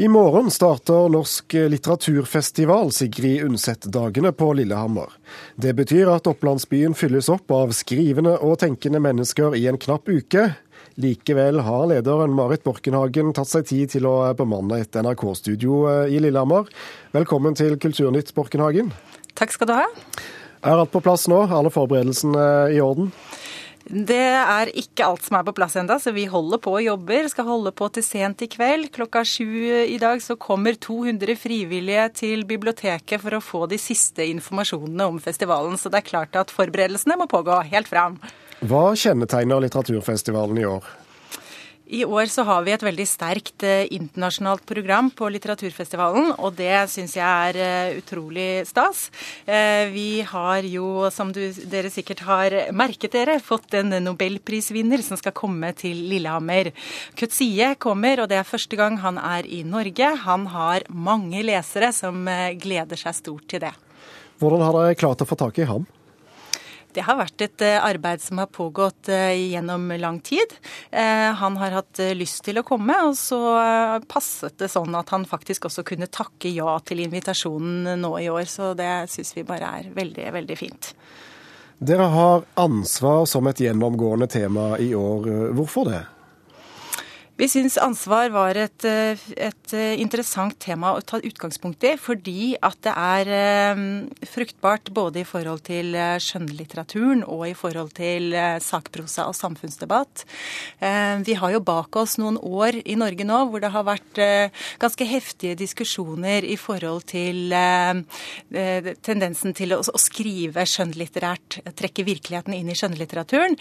I morgen starter Norsk litteraturfestival Sigrid Undset-dagene på Lillehammer. Det betyr at Opplandsbyen fylles opp av skrivende og tenkende mennesker i en knapp uke. Likevel har lederen Marit Borkenhagen tatt seg tid til å bemanne et NRK-studio eh, i Lillehammer. Velkommen til Kulturnytt, Borkenhagen. Takk skal du ha. Er alt på plass nå? Alle forberedelsene i orden? Det er ikke alt som er på plass enda, så vi holder på og jobber. Skal holde på til sent i kveld. Klokka sju i dag så kommer 200 frivillige til biblioteket for å få de siste informasjonene om festivalen. Så det er klart at forberedelsene må pågå helt fram. Hva kjennetegner litteraturfestivalen i år? I år så har vi et veldig sterkt eh, internasjonalt program på Litteraturfestivalen, og det syns jeg er eh, utrolig stas. Eh, vi har jo, som du, dere sikkert har merket dere, fått en nobelprisvinner som skal komme til Lillehammer. Kutsie kommer, og det er første gang han er i Norge. Han har mange lesere som gleder seg stort til det. Hvordan har dere klart å få tak i ham? Det har vært et eh, arbeid som har pågått eh, gjennom lang tid. Eh, han har hatt lyst til å komme, og så passet det sånn at han faktisk også kunne takke ja til invitasjonen nå i år. Så det syns vi bare er veldig, veldig fint. Dere har ansvar som et gjennomgående tema i år. Hvorfor det? Vi syns ansvar var et, eh, et, eh, interessant tema å ta utgangspunkt i, fordi at det er eh, fruktbart både i forhold til skjønnlitteraturen og i forhold til sakprosa og samfunnsdebatt. Vi har jo bak oss noen år i Norge nå hvor det har vært ganske heftige diskusjoner i forhold til tendensen til å, skrive skjønnlitterært, trekke virkeligheten inn i skjønnlitteraturen.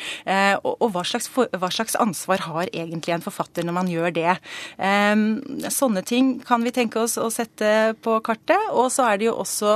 Og hva slags, hva slags ansvar har egentlig en forfatter når man gjør det. Sånne ting kan vi tenke oss å sette på kartet. Og så er det jo også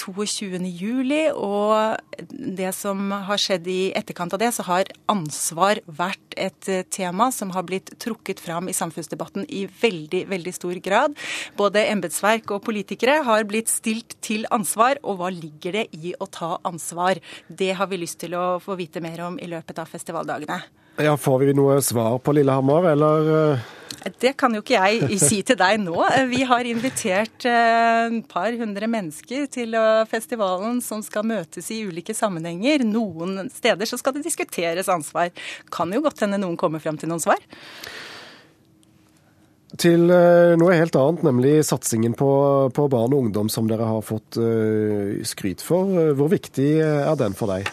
22. Eh, juli, og det som har skjedd i etterkant av det, så har ansvar vært et eh, tema som har blitt trukket fram i samfunnsdebatten i veldig, veldig stor grad. Både embetsverk og politikere har blitt stilt til ansvar, og hva ligger det i å ta ansvar? Det har vi lyst til å få vite mer om i løpet av festivaldagene. Ja, Får vi noe svar på Lillehammer, eller? Eh? Det kan jo ikke jeg si til deg nå. Vi har invitert et eh, par hundre mennesker til festivalen som skal møtes i ulike sammenhenger. Noen steder så skal det diskuteres ansvar. Kan jo godt hende noen kommer fram til noen svar. Til eh, noe helt annet, nemlig satsingen på, på barn og ungdom som dere har fått skryt for. Hvor viktig er den for deg?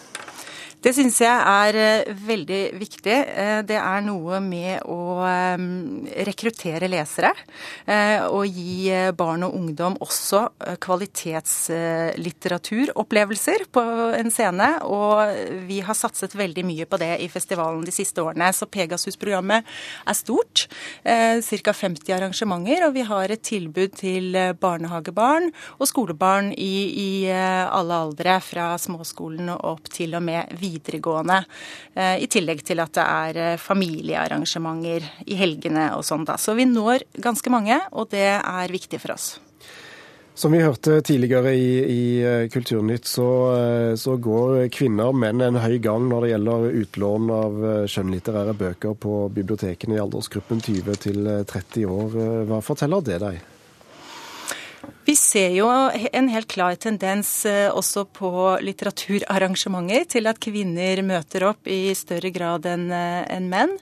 Det syns jeg er eh, veldig viktig. Eh, det er noe med å ehm, rekruttere lesere. Eh, og gi barn og ungdom også kvalitetslitteraturopplevelser på en scene. Og vi har satset veldig mye på det i festivalen de siste årene. Så Pegasus-programmet er stort. Ca. 50 arrangementer. Og vi har et tilbud til barnehagebarn og skolebarn i, i alle aldre, fra småskolen og opp til og med videregående videregående. Eh, I tillegg til at det er eh, familiearrangementer i helgene og sånn. da. Så vi når ganske mange, og det er viktig for oss. Som vi hørte tidligere i, i eh, Kulturnytt, så, så, går kvinner og menn en høy gang når det gjelder utlån av skjønnlitterære bøker på bibliotekene i aldersgruppen 20 til 30 år. Hva forteller det deg? Vi ser jo en helt klar tendens eh, også på litteraturarrangementer til at kvinner møter opp i større grad enn en menn.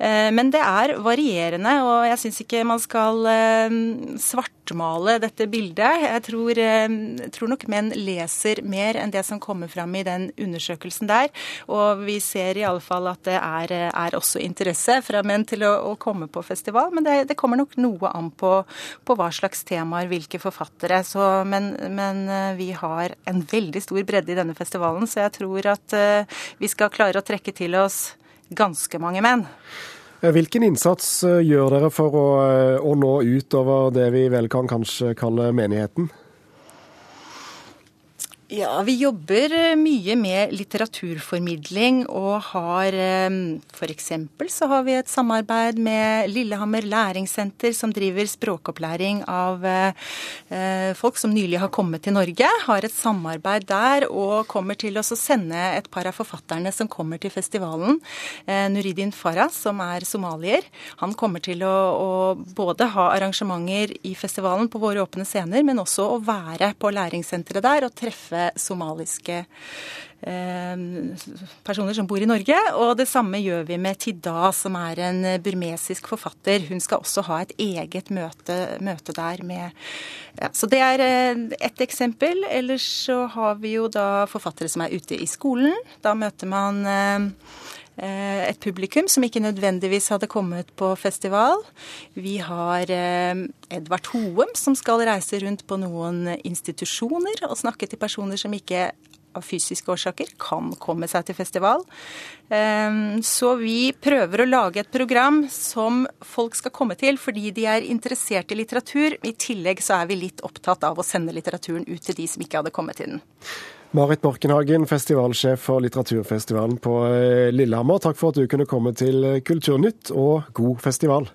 Eh, men det er varierende, og jeg syns ikke man skal svartmale dette bildet. Jeg tror, tror, nok menn leser mer enn det som kommer fram i den undersøkelsen der. Og vi ser i alle fall at det er, er også interesse fra menn til å, å komme på festival, men det, det, kommer nok noe an på, på hva slags temaer, hvilke forfattere. Så, men, men, eh, vi har en veldig stor bredde i denne festivalen, så jeg tror at eh, vi skal klare å trekke til oss ganske mange menn. Eh, hvilken innsats gjør dere for å, å nå ut over det vi vel kan kanskje kalle menigheten? Ja, vi jobber eh, mye med litteraturformidling og har f.eks. så har vi et samarbeid med Lillehammer læringssenter som driver språkopplæring av eh, folk som nylig har kommet til Norge. Har et samarbeid der og kommer til å sende et par av forfatterne som kommer til festivalen. Eh, Nuridin Farah, som er somalier. Han kommer til å, å både ha arrangementer i festivalen på våre åpne scener, men også å være på læringssenteret der og treffe somaliske eh, personer som bor i Norge. Og det samme gjør vi med Tida, som er en burmesisk forfatter. Hun skal også ha et eget møte, møte der med ja, Så det er eh, ett eksempel. Ellers så har vi jo da forfattere som er ute i skolen. Da møter man eh, et publikum som ikke nødvendigvis hadde kommet på festival. Vi har Edvard Hoem som skal reise rundt på noen institusjoner og snakke til personer som ikke av fysiske årsaker kan komme seg til festival. Så vi prøver å lage et program som folk skal komme til fordi de er interessert i litteratur. I tillegg så er vi litt opptatt av å sende litteraturen ut til de som ikke hadde kommet til den. Marit Borkenhagen, festivalsjef for litteraturfestivalen på eh, Lillehammer. Takk for at du kunne komme til Kulturnytt, og god festival.